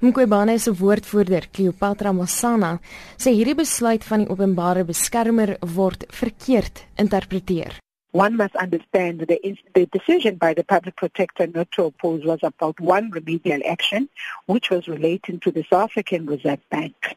Mqobane se woordvoerder, Cleopatra Mosana, sê hierdie besluit van die openbare beskermer word verkeerd interpreteer. One must understand that the, the decision by the public protector not to oppose was about one remedial action, which was relating to the South African Reserve Bank.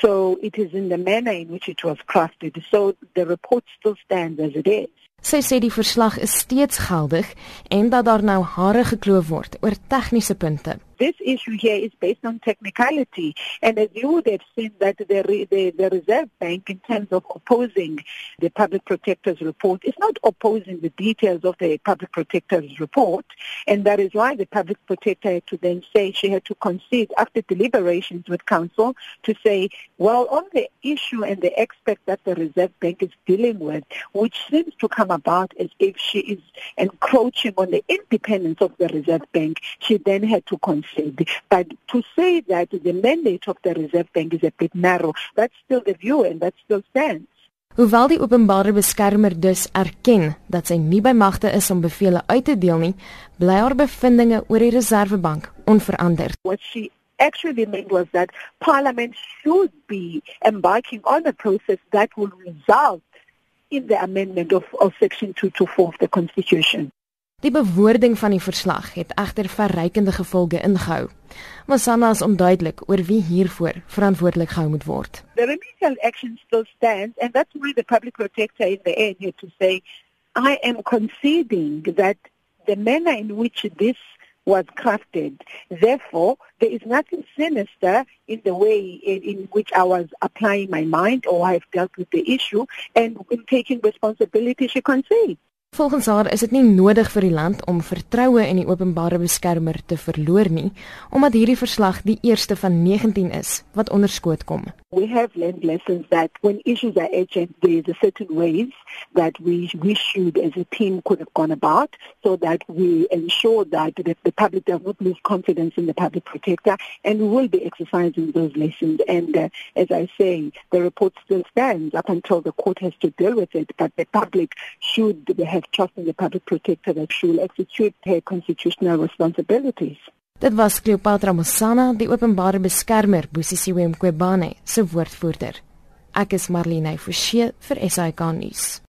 So it is in the manner in which it was crafted. So the report still stands as it is. Sy sê die verslag is steeds geldig en dat daar nou hare gekloof word oor tegniese punte this issue here is based on technicality. And as you would have seen that the, the, the Reserve Bank, in terms of opposing the Public Protector's report, is not opposing the details of the Public Protector's report. And that is why the Public Protector had to then say she had to concede after deliberations with Council to say, well, on the issue and the aspect that the Reserve Bank is dealing with, which seems to come about as if she is encroaching on the independence of the Reserve Bank, she then had to concede. But to say that the mandate of the Reserve Bank is a bit narrow, that's still the view and that still stands. Hoewel die openbare beskermer dus erken dat sy nie by magte is om bevele uit te deel nie, bly haar bevindinge oor die Reservebank onveranderd. What she actually meant was that parliament should be embarking on a process that will result in the amendment of, of section 224 of the constitution. Die bewoording van die verslag het egter verrykende gevolge ingehou. Masana is onduidelik oor wie hiervoor verantwoordelik gehou moet word. The remedial action still stands and that's why the public protector in the end had to say I am conceding that the manner in which this was crafted. Therefore, there is nothing sinister in the way in, in, which I was applying my mind or I have dealt with the issue and in taking responsibility she concedes. Volgens haar is dit nie nodig vir die land om vertroue in die openbare beskermer te verloor nie, omdat hierdie verslag die eerste van 19 is wat onderskoot kom. We have learned lessons that when issues are urgent, there is a certain ways that we we should as a team could have gone about so that we ensure that the, the public does not lose confidence in the public protector and we will be exercising those lessons and uh, as I say, the report still stands up until the court has to deal with it, but the public should have have trust in the public protector that she will execute her constitutional responsibilities. Dit was Cleopatra Mosana, die openbare beskermer Bosisiwe Mqobane se woordvoerder. Ek is Marlene Forsie vir SAK nuus.